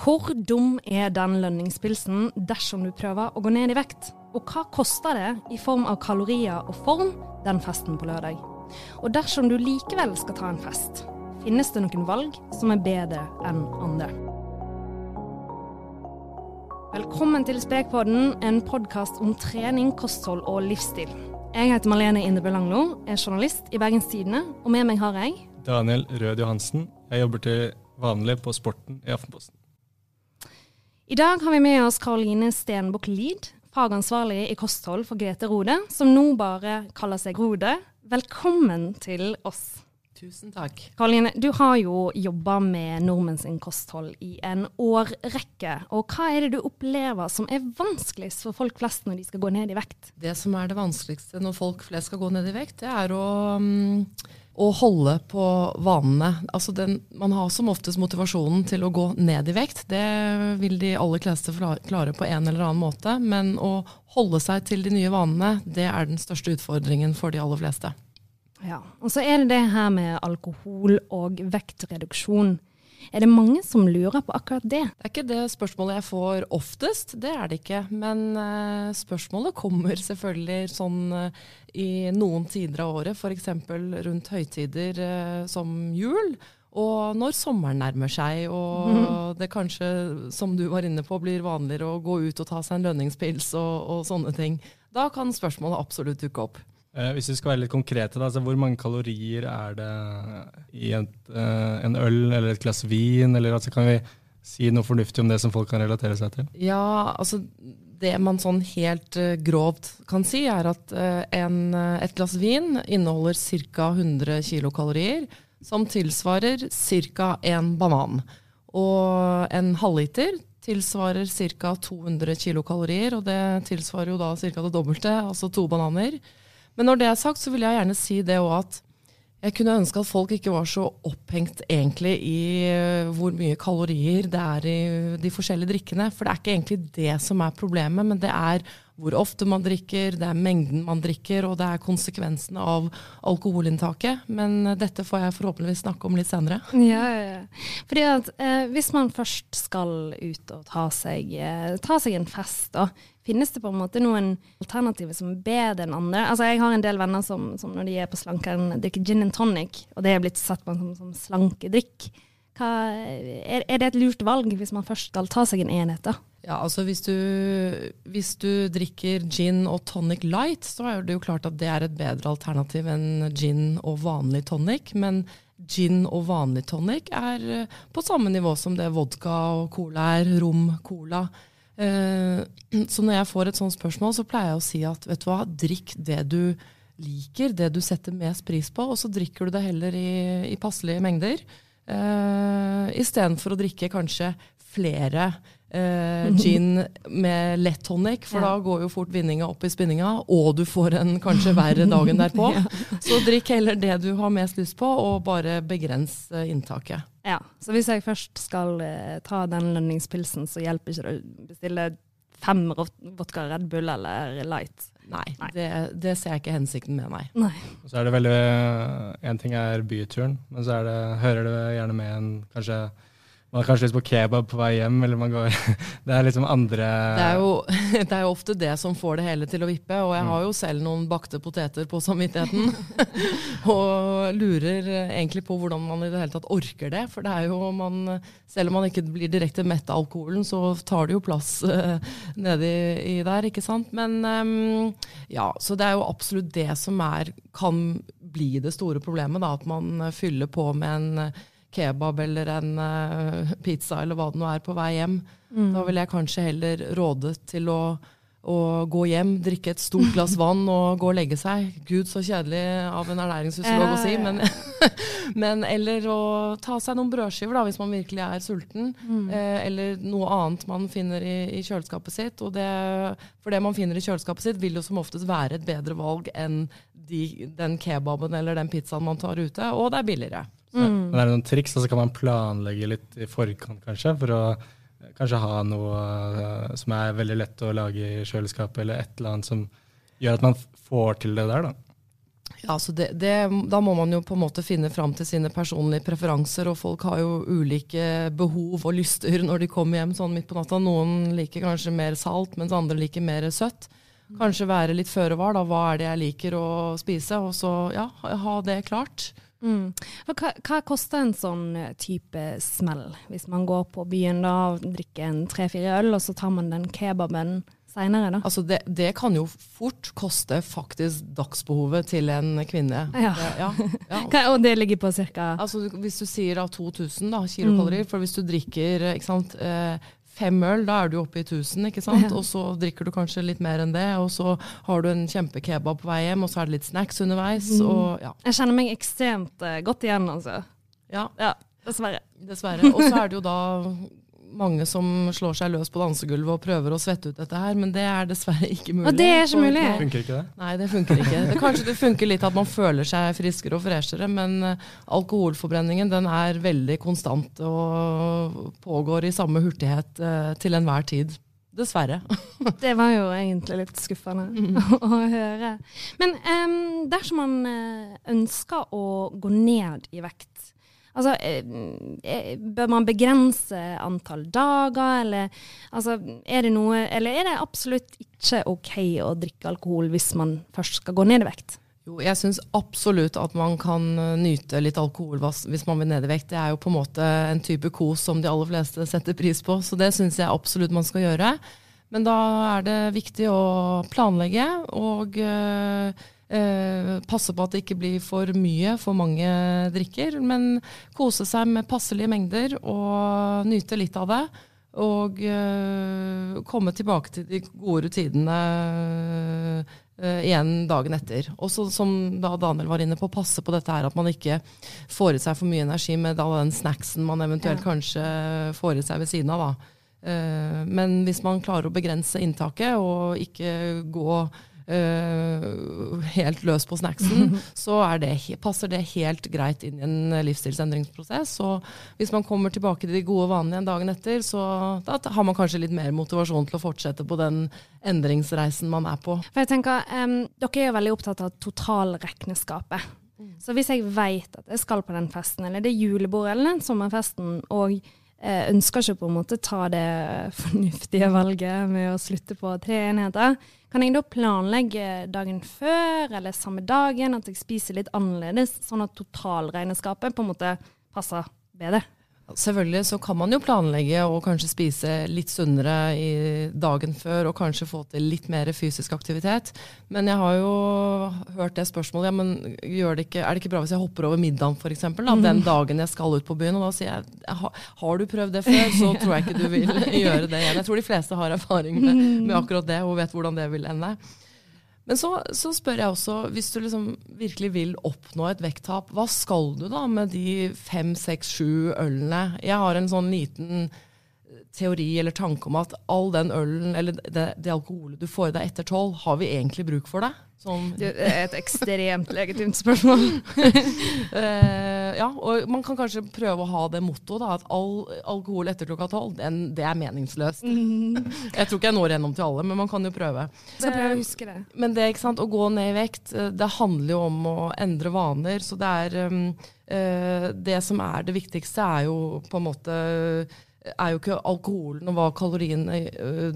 Hvor dum er den lønningspilsen dersom du prøver å gå ned i vekt? Og hva koster det i form av kalorier og form den festen på lørdag? Og dersom du likevel skal ta en fest, finnes det noen valg som er bedre enn andre? Velkommen til Spekpodden, en podkast om trening, kosthold og livsstil. Jeg heter Malene Indebø Langlo, er journalist i Bergens Tidende, og med meg har jeg Daniel Rød Johansen. Jeg jobber til vanlig på Sporten i Aftenposten. I dag har vi med oss Karoline Stenbukk Lid, fagansvarlig i kosthold for Grete Rode, som nå bare kaller seg Rode. Velkommen til oss. Tusen takk. Karoline, du har jo jobba med nordmenns kosthold i en årrekke. Og hva er det du opplever som er vanskeligst for folk flest når de skal gå ned i vekt? Det som er det vanskeligste når folk flest skal gå ned i vekt, det er å um å holde på vanene. Altså den, man har som oftest motivasjonen til å gå ned i vekt. Det vil de aller fleste klare på en eller annen måte. Men å holde seg til de nye vanene, det er den største utfordringen for de aller fleste. Ja, Og så er det det her med alkohol og vektreduksjon. Er det mange som lurer på akkurat det? Det er ikke det spørsmålet jeg får oftest, det er det ikke. Men uh, spørsmålet kommer selvfølgelig sånn uh, i noen tider av året, f.eks. rundt høytider uh, som jul. Og når sommeren nærmer seg, og det kanskje, som du var inne på, blir vanligere å gå ut og ta seg en lønningspils og, og sånne ting, da kan spørsmålet absolutt dukke opp. Eh, hvis vi skal være litt konkrete, da, altså hvor mange kalorier er det i en, eh, en øl eller et glass vin? Eller altså, kan vi si noe fornuftig om det som folk kan relatere seg til? Ja, altså det man sånn helt uh, grovt kan si, er at en, et glass vin inneholder ca. 100 kilokalorier, som tilsvarer ca. en banan. Og en halvliter tilsvarer ca. 200 kilokalorier, og det tilsvarer jo da ca. det dobbelte, altså to bananer. Men når det er sagt, så vil jeg gjerne si det òg at jeg kunne ønske at folk ikke var så opphengt egentlig i eh, hvor mye kalorier det er i de forskjellige drikkene. For det er ikke egentlig det som er problemet, men det er hvor ofte man drikker, det er mengden man drikker, og det er konsekvensene av alkoholinntaket. Men dette får jeg forhåpentligvis snakke om litt senere. Ja, ja. Fordi at eh, Hvis man først skal ut og ta seg, eh, ta seg en fest, da, finnes det på en måte noen alternativer som er bedre enn andre? Altså Jeg har en del venner som, som når de er på slankeren, drikker gin and tonic, og det er blitt sett på som, som slankedrikk. Hva, er, er, det et lurt valg hvis man først skal ta seg en enhet? da? Ja, altså hvis du, hvis du, drikker gin og tonic light, så er det jo klart at det er et bedre alternativ enn gin og vanlig tonic. Men gin og vanlig tonic er eh, på samme nivå som det vodka og cola er. Rom, cola. Eh, så når jeg får et sånt spørsmål, så pleier jeg å si at vet du hva, drikk det du liker, det du setter mest pris på, og så drikker du det heller i, i passelige mengder. Uh, Istedenfor å drikke kanskje flere eh, gin med lett tonic, for ja. da går jo fort vinninga opp i spinninga, og du får en kanskje verre dagen derpå. ja. Så drikk heller det du har mest lyst på, og bare begrens uh, inntaket. Ja, Så hvis jeg først skal eh, ta den lønningspilsen, så hjelper ikke det å bestille fem vodka Red Bull eller Light? Nei, nei. Det, det, ser jeg ikke hensikten med, nei. nei. Så er det veldig Én ting er byturen, men så det, hører det gjerne med en kanskje man har kanskje lyst på kebab på vei hjem, eller man går Det er liksom andre det er, jo, det er jo ofte det som får det hele til å vippe, og jeg har jo selv noen bakte poteter på samvittigheten. og lurer egentlig på hvordan man i det hele tatt orker det. For det er jo man Selv om man ikke blir direkte mett av alkoholen, så tar det jo plass uh, nedi i der, ikke sant. Men um, ja, så det er jo absolutt det som er kan bli det store problemet, da. At man fyller på med en kebab eller en uh, pizza eller hva det nå er på vei hjem. Mm. Da vil jeg kanskje heller råde til å, å, gå hjem, drikke et stort glass vann og gå og legge seg. Gud, så kjedelig av en ernæringsfysiolog å si, men, men, eller å ta seg noen brødskiver da, hvis man virkelig er sulten. Mm. Eh, eller noe annet man finner i, i kjøleskapet sitt. Det, for det man finner i kjøleskapet sitt, vil jo som oftest være et bedre valg enn de, den kebaben eller den pizzaen man tar ute, og det er billigere. Mm. Men er det noen triks? Altså kan man planlegge litt i forkant, kanskje? For å kanskje ha noe uh, som er veldig lett å lage i kjøleskapet, eller et eller annet som gjør at man får til det der, da? Ja, altså det, det, Da må man jo på en måte finne fram til sine personlige preferanser, og folk har jo ulike behov og lyster når de kommer hjem sånn midt på natta. Noen liker kanskje mer salt, mens andre liker mer søtt. Kanskje være litt føre var, da. Hva er det jeg liker å spise? Og så ja, ha det klart. Mm. Hva, hva, koster en sånn eh, type smell, hvis man går på byen da og drikker en tre-fire øl, og så tar man den kebaben seinere, da? Altså det, det, kan jo fort koste faktisk dagsbehovet til en kvinne. Ja. Ja, ja. og det ligger på ca. Altså, hvis du sier da 2000 da, kilokalorier, mm. for hvis du drikker ikke sant, eh, fem øl, da er du oppe i 1000, ikke sant? Og så drikker du kanskje litt mer enn det, og så har du en kjempekebab på vei hjem, og så er det litt snacks underveis. Mm. Og, ja. Jeg kjenner meg ekstremt uh, godt igjen, altså. Ja. ja. Dessverre. Dessverre. Og så er det jo da mange som slår seg løs på dansegulvet og prøver å svette ut dette her, men det er dessverre ikke mulig. Og det er ikke mulig? Det funker ikke det? Nei, det funker ikke. Det, kanskje det funker litt at man føler seg friskere og freshere, men uh, alkoholforbrenningen den er veldig konstant og pågår i samme hurtighet uh, til enhver tid. Dessverre. det var jo egentlig litt skuffende mm. å høre. Men um, dersom man eh, ønsker å gå ned i vekt, Altså, eh, eh, bør man begrense antall dager, eller altså, er det noe Eller er det absolutt ikke OK å drikke alkohol hvis man først skal gå ned i vekt? Jo, jeg syns absolutt at man kan eh, nyte litt alkohol hvis man vil ned i vekt. Det er jo på en måte en type kos som de aller fleste setter pris på, så det syns jeg absolutt man skal gjøre. Men da er det viktig å planlegge og øh, Eh, passe på at det ikke blir for mye, for mange drikker. Men kose seg med passelige mengder og nyte litt av det. Og eh, komme tilbake til de gode rutinene eh, igjen dagen etter. Og som da Daniel var inne på, passe på dette her at man ikke får i seg for mye energi med all den snacksen man eventuelt ja. kanskje får i seg ved siden av. da. Men hvis man klarer å begrense inntaket og ikke gå Uh, helt løs på snacksen, så det, passer det helt greit inn i en livsstilsendringsprosess. Og hvis man kommer tilbake til de gode vanene igjen dagen etter, så da har man kanskje litt mer motivasjon til å fortsette på den endringsreisen man er på. For jeg tenker, um, Dere er jo veldig opptatt av totalregneskapet. Mm. Så hvis jeg vet at jeg skal på den festen, eller det julebordet eller den sommerfesten, og uh, ønsker ikke på en måte ta det fornuftige valget med å slutte på tre enheter, kan jeg da planlegge dagen før eller samme dagen, at jeg spiser litt annerledes, sånn at totalregnskapet på en måte passer bedre? Selvfølgelig så kan man jo planlegge og kanskje spise litt sunnere i dagen før og kanskje få til litt mer fysisk aktivitet. Men jeg har jo hørt det spørsmålet ja, men det ikke, er det ikke bra hvis jeg hopper over middagen f.eks. Da, Den dagen jeg skal ut på byen. Og da sier jeg har du prøvd det før, så tror jeg ikke du vil gjøre det igjen. Jeg tror de fleste har erfaring med, med akkurat det og vet hvordan det vil ende. Men så, så, spør jeg også, hvis du liksom virkelig vil oppnå et vekttap, hva skal du da med de fem, seks, sju ølene? Jeg har en sånn liten teori eller tanke om at all den ølen eller det, det alkoholet du får i deg etter tolv, har vi egentlig bruk for det? Sånn. Det er et ekstremt legitimt spørsmål. uh, ja, og man kan kanskje prøve å ha det mottoet at all alkohol etter klokka tolv, det er meningsløst. Mm. Jeg tror ikke jeg når gjennom til alle, men man kan jo prøve. Skal prøve å huske det. Men det ikke sant, å gå ned i vekt, eh, det handler jo om å endre vaner. Så det er um, uh, Det som er det viktigste, er jo på en måte er jo ikke alkoholen og hva kaloriene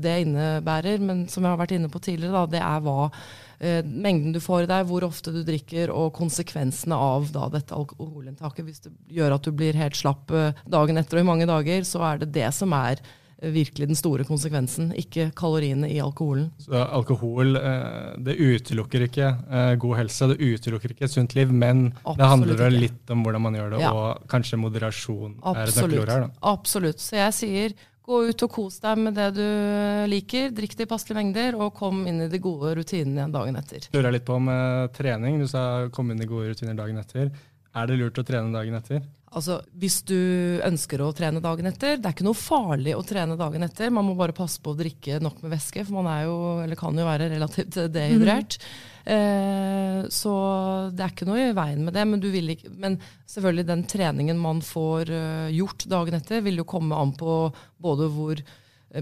det innebærer, men som jeg har vært inne på tidligere, da, det er hva eh, mengden du får i deg, hvor ofte du drikker, og konsekvensene av da, dette alkoholinntaket. Hvis det gjør at du blir helt slapp eh, dagen etter og i mange dager, så er det det som er eh, virkelig den store konsekvensen, ikke kaloriene i alkoholen. Så alkohol eh, det utelukker ikke eh, god helse, det utelukker ikke et sunt liv, men Absolutt det handler litt om hvordan man gjør det, ja. og kanskje moderasjon Absolutt. er et her. Da. Absolutt. Så jeg sier Gå ut og kos deg med det du liker, drikk det i passelige mengder, og kom inn i de gode rutinene dagen etter. Lurer litt på med trening. Du sa kom inn i gode rutiner dagen etter. Er det lurt å trene dagen etter? Altså, Hvis du ønsker å trene dagen etter, det er ikke noe farlig å trene dagen etter. Man må bare passe på å drikke nok med væske, for man er jo, eller kan jo være relativt dehydrert. Mm. Eh, så det er ikke noe i veien med det. Men, ikke, men selvfølgelig den treningen man får uh, gjort dagen etter, vil jo komme an på både hvor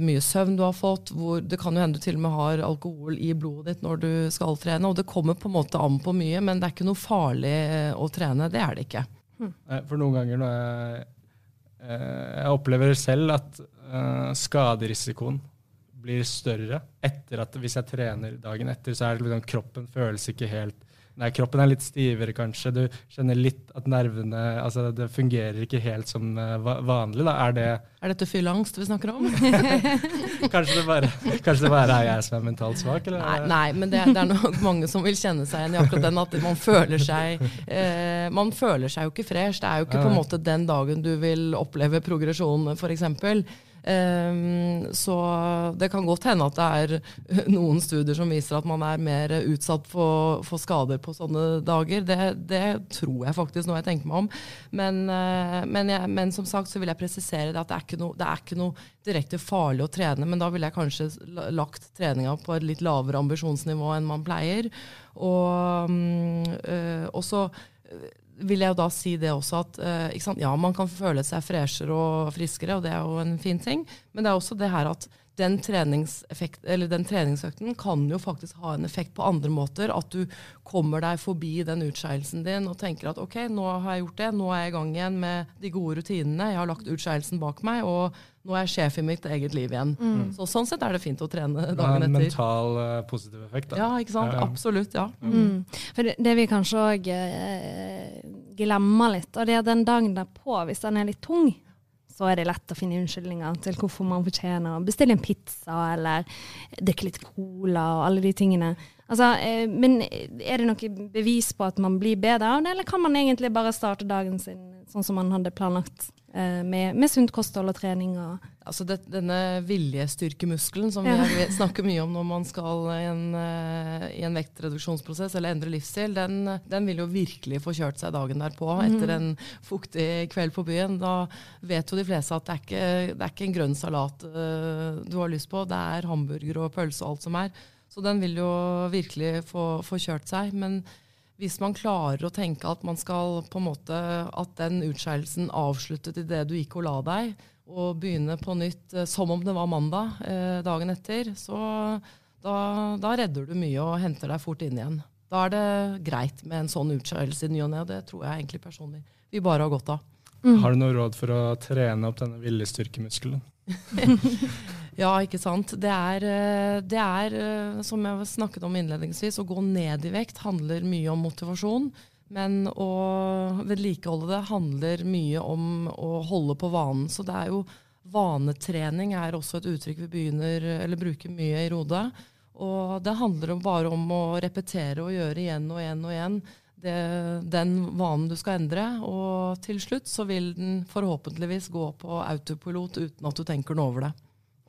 mye søvn du har fått. Hvor det kan jo hende du til og med har alkohol i blodet ditt når du skal trene. Og det kommer på en måte an på mye, men det er ikke noe farlig å trene. Det er det ikke. Hm. For noen ganger når jeg, jeg opplever selv at skaderisikoen blir større etter at hvis jeg trener dagen etter, så er det liksom kroppen føles ikke helt Nei, kroppen er litt stivere, kanskje. Du kjenner litt at nervene altså Det fungerer ikke helt som eh, vanlig. Da. Er det Er dette fylleangst vi snakker om? kanskje, det bare, kanskje det bare er jeg som er mentalt svak? Nei, nei, men det, det, er nok mange som vil kjenne seg igjen i akkurat den at man føler seg eh, Man føler seg jo ikke fresh. Det er jo ikke på en måte den dagen du vil oppleve progresjon, f.eks. Um, så det kan godt hende at det er noen studier som viser at man er mer utsatt for, for skader på sånne dager. Det, det, tror jeg faktisk, når jeg tenker meg om. Men, uh, men, jeg, men, som sagt så vil jeg presisere at det er, noe, det er ikke noe direkte farlig å trene. Men da ville jeg kanskje lagt treninga på et litt lavere ambisjonsnivå enn man pleier. Og, um, uh, og så vil jeg jo da si det også at uh, ja, man kan føle seg freshere og friskere, og det er jo en fin ting. Men det er også det her at den, den treningsøkten kan jo faktisk ha en effekt på andre måter. At du kommer deg forbi den utskeielsen din og tenker at ok, nå har jeg gjort det, nå er jeg i gang igjen med de gode rutinene. Jeg har lagt utskeielsen bak meg, og nå er jeg sjef i mitt eget liv igjen. Mm. Så Sånn sett er det fint å trene dagen etter. En mental uh, positiv effekt. Da. Ja, ikke sant. Ja, ja. Absolutt. ja. Mm. Mm. For det, det, vi kanskje òg uh, glemmer litt, og det er den dagen derpå, hvis den er litt tung, så er det lett å finne unnskyldninger til hvorfor man fortjener å bestille en pizza eller drikke litt cola og alle de tingene. Altså, eh, men er det noe bevis på at man blir bedre av det, eller kan man egentlig bare starte dagen sin sånn som man hadde planlagt? Eh, med, med, sunt kosthold og trening. Og altså det, denne viljestyrkemuskelen som ja. vi snakker mye om når man skal i en, uh, i en vektreduksjonsprosess eller endre livsstil, den, den, vil jo virkelig få kjørt seg dagen derpå etter en fuktig kveld på byen. Da vet jo de fleste at det er ikke, det er ikke en grønn salat uh, du har lyst på, det er hamburger og pølse og alt som er. Så den vil jo virkelig få, få kjørt seg. men hvis man klarer å tenke at man skal på en måte, at den utskeielsen avsluttet idet du gikk og la deg, og begynne på nytt eh, som om det var mandag eh, dagen etter, så da, da, redder du mye og henter deg fort inn igjen. Da er det greit med en sånn utskeielse i ny og ne, og det tror jeg egentlig personlig vi bare har godt av. Mm. Har du noe råd for å trene opp denne viljestyrkemuskelen? Ja, ikke sant. Det er, eh, det er, eh, som jeg snakket om innledningsvis, å gå ned i vekt handler mye om motivasjon. Men å vedlikeholde det handler mye om å holde på vanen. Så det er jo vanetrening er også et uttrykk vi begynner, eller bruker mye i Rode. Og det handler bare om å repetere og gjøre igjen og igjen og igjen det, den vanen du skal endre. Og til slutt så vil den forhåpentligvis gå på autopilot uten at du tenker noe over det.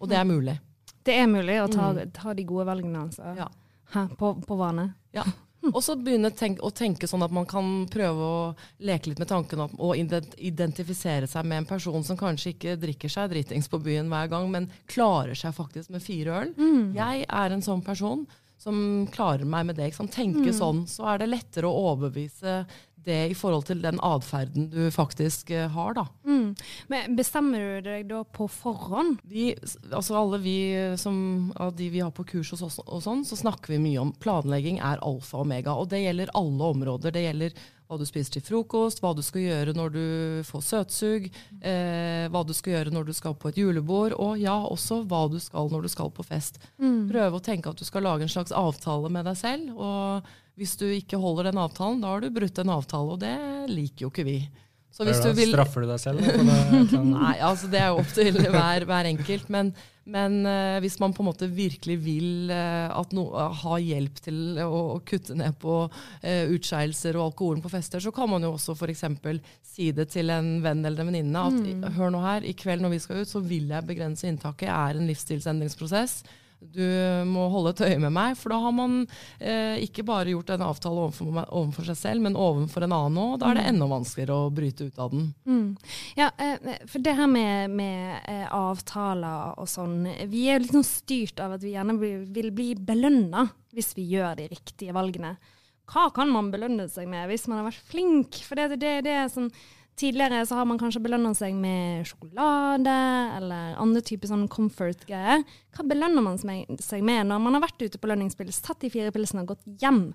Og det er mulig. Det er mulig å ta, mm. ta de gode valgene altså. ja. Hæ, på, på, vane. Ja. Og så begynne tenk, å tenke sånn at man kan prøve å leke litt med tanken om å identifisere seg med en person som kanskje ikke drikker seg dritings på byen hver gang, men klarer seg faktisk med fire øl. Mm. Jeg er en sånn person som klarer meg med det. Tenke mm. sånn, så er det lettere å overbevise det i forhold til den atferden du faktisk uh, har, da. Mm. Men bestemmer du deg da på forhånd? De, altså alle vi som, av de vi har på kurs og, oss og sånn, så snakker vi mye om planlegging er alfa og omega. Og det gjelder alle områder. Det gjelder hva du spiser til frokost, hva du skal gjøre når du får søtsug, eh, hva du skal gjøre når du skal på et julebord, og ja, også hva du skal når du skal på fest. Mm. Prøve å tenke at du skal lage en slags avtale med deg selv. og hvis du ikke holder den avtalen, da har du brutt en avtale, og det liker jo ikke vi. Så hvis du vil Straffer du deg selv? Nei, altså det er jo opp til hver, hver enkelt. Men, men uh, hvis man på en måte virkelig vil uh, no, uh, ha hjelp til å, å kutte ned på utskeielser og alkoholen på fester, så kan man jo også f.eks. si det til en venn eller en venninne at mm. hør nå her, i kveld når vi skal ut, så vil jeg begrense inntaket. Jeg er en livsstilsendringsprosess du må holde et øye med meg. For da har man eh, ikke bare gjort en avtale overfor, overfor, seg selv, men overfor en annen òg. Da er det mm. enda vanskeligere å bryte ut av den. Mm. Ja, eh, for det her med, med eh, avtaler og sånn, vi er jo litt sånn styrt av at vi gjerne vil bli belønna hvis vi gjør de riktige valgene. Hva kan man belønne seg med hvis man har vært flink? For det, det, det er sånn Tidligere så har man kanskje belønnet seg med sjokolade eller andre typer sånn comfort-greier. Hva belønner man seg med når man har vært ute på lønningspils, tatt de fire pilsene og gått hjem?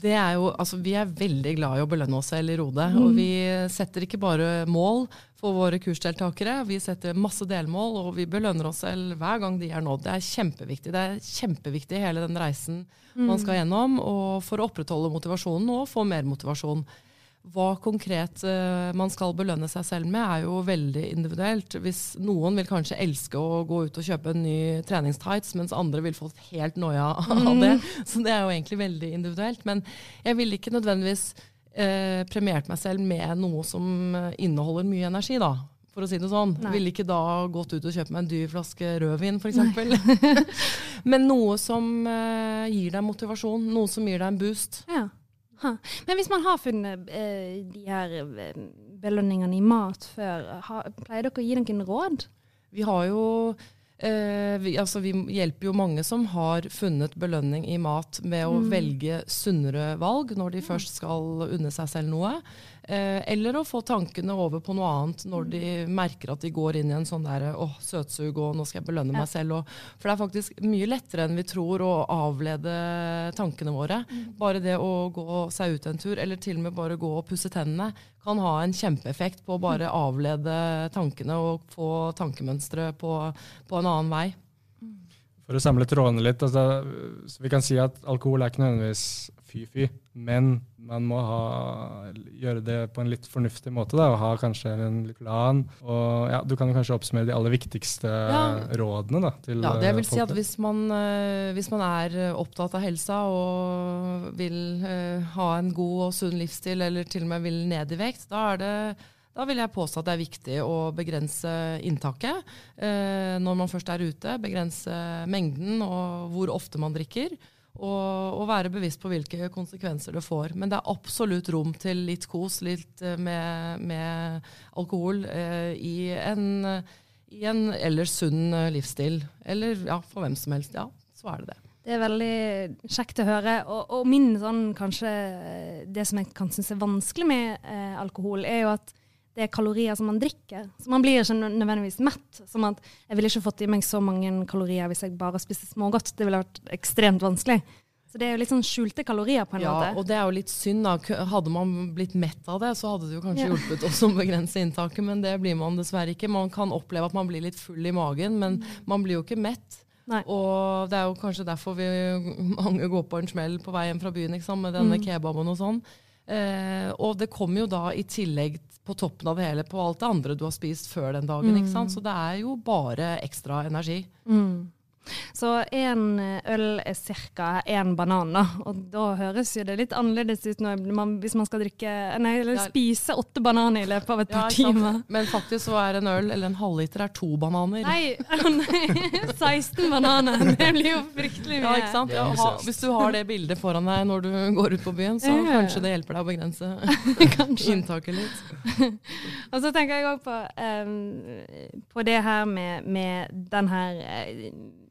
Det er jo, altså Vi er veldig glad i å belønne oss selv i Rode. Mm. Og vi setter ikke bare mål for våre kursdeltakere, vi setter masse delmål, og vi belønner oss selv hver gang de er nådd. Det er kjempeviktig. Det er kjempeviktig hele den reisen mm. man skal gjennom, og for å opprettholde motivasjonen og få mer motivasjon. Hva konkret uh, man skal belønne seg selv med, er jo veldig individuelt. Hvis Noen vil kanskje elske å gå ut og kjøpe en ny treningstights, mens andre vil få helt noia av mm. det. Så det er jo egentlig veldig individuelt. Men jeg ville ikke nødvendigvis uh, premiert meg selv med noe som inneholder mye energi, da. For å si det sånn. Nei. Ville ikke da gått ut og kjøpt meg en dyr flaske rødvin, f.eks. Men noe som uh, gir deg motivasjon. Noe som gir deg en boost. Ja. Men hvis man har funnet eh, de her eh, belønningene i mat før, ha, pleier dere å gi noen råd? Vi har jo eh, vi, altså vi, hjelper jo mange som har funnet belønning i mat med å mm. velge sunnere valg når de først skal unne seg selv noe. Eh, eller å få tankene over på noe annet når de merker at de går inn i en sånn der åh, søtsug og nå skal jeg belønne ja. meg selv. Og, for det er faktisk mye lettere enn vi tror å avlede tankene våre. Mm. Bare det å gå seg ut en tur, eller til og med bare gå og pusse tennene, kan ha en kjempeeffekt på å bare mm. avlede tankene og få tankemønstre på, på en annen vei. For å samle trådene litt, altså, vi kan si at alkohol er ikke nødvendigvis fy-fy, men man må ha, gjøre det på en litt fornuftig måte. Da, og ha kanskje en plan. Og ja, Du kan kanskje oppsummere de aller viktigste ja. rådene da, til Ja, det vil si at hvis man, eh, hvis man, er opptatt av helsa og vil ha en god og sunn livsstil, eller til og med vil ned i vekt, da er det da vil jeg påstå at det er viktig å begrense inntaket eh, når man først er ute. Begrense mengden og hvor ofte man drikker. Og, og, være bevisst på hvilke konsekvenser det får. Men det er absolutt rom til litt kos, litt eh, med, med alkohol, eh, i, en, i, en, ellers sunn eh, livsstil. Eller ja, for hvem som helst. Ja, så er det det. Det er veldig kjekt å høre. Og, og min sånn kanskje Det som jeg kan synes er vanskelig med eh, alkohol, er jo at det er kalorier som man drikker. Så man blir ikke nødvendigvis mett. Som at jeg ville ikke fått i meg så mange kalorier hvis jeg bare spiste smågodt. Det ville vært ekstremt vanskelig. Så det er jo litt sånn skjulte kalorier på en ja, måte. Ja, og det er jo litt synd. da. Hadde man blitt mett av det, så hadde det jo kanskje ja. hjulpet oss å begrense inntaket, men det blir man dessverre ikke. Man kan oppleve at man blir litt full i magen, men mm. man blir jo ikke mett. Nei. Og det er jo kanskje derfor vi mange går på en smell på vei hjem fra byen med denne mm. kebaben og sånn. Eh, og det kommer jo da i tillegg på toppen av det hele på alt det andre du har spist før den dagen. Mm. ikke sant? Så det er jo bare ekstra energi. Mm. Så én øl er ca. én banan, da. Og da høres jo det litt annerledes ut man, hvis man skal drikke, nei, eller spise åtte bananer i løpet av et par ja, timer. Men faktisk så er en øl eller en halvliter er to bananer. Nei, nei 16 bananer! Det blir jo fryktelig mye. Ja, ikke sant? Ha, hvis du har det bildet foran deg når du går ut på byen, så ja. kanskje det hjelper deg å begrense inntaket litt. Og så tenker jeg òg på, um, på det her med, med den her uh,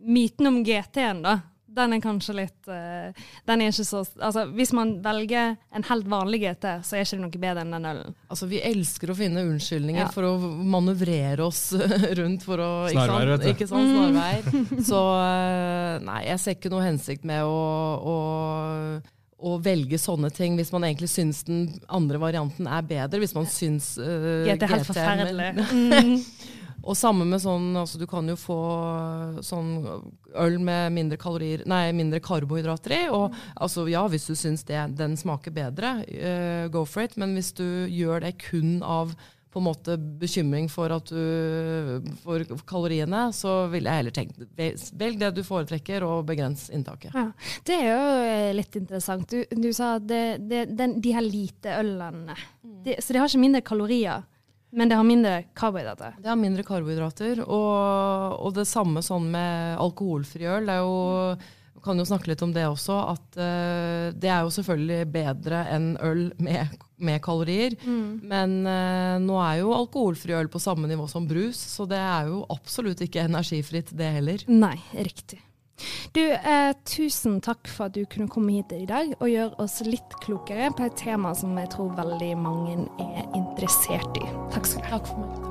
myten om GT-en, da. Den er kanskje litt uh, Den er ikke så Altså, hvis man velger en helt vanlig GT, så er ikke det noe bedre enn den ølen. Altså, vi elsker å finne unnskyldninger ja. for å manøvrere oss rundt for å Snarveier, vet du. Ikke sant? Snarveier. Mm. Så uh, nei, jeg ser ikke noe hensikt med å, å å velge sånne ting hvis man egentlig syns den andre varianten er bedre. Hvis man syns uh, GT er helt forferdelig. Mm. Og samme med sånn altså Du kan jo få sånn øl med mindre, kalorier, nei, mindre karbohydrater i. Og altså, ja, hvis du syns det, den smaker bedre, uh, go for it. Men hvis du gjør det kun av på en måte bekymring for, at du, for kaloriene, så ville jeg heller tenkt velg det du foretrekker, og begrens inntaket. Ja, det er jo eh, litt interessant. Du, du sa at det, det, den, de her lite ølene, mm. de, så de har ikke mindre kalorier? Men det har mindre karbohydrater? Det har mindre karbohydrater. Og, og det samme sånn med alkoholfri øl. Det er jo kan jo snakke litt om det også, at uh, det er jo selvfølgelig bedre enn øl med, med kalorier. Mm. Men uh, nå er jo alkoholfri øl på samme nivå som brus, så det er jo absolutt ikke energifritt det heller. Nei, riktig. Du, eh, tusen takk for at du kunne komme hit i dag og gjøre oss litt klokere på et tema som jeg tror veldig mange er interessert i. Takk skal du ha. Takk for meg.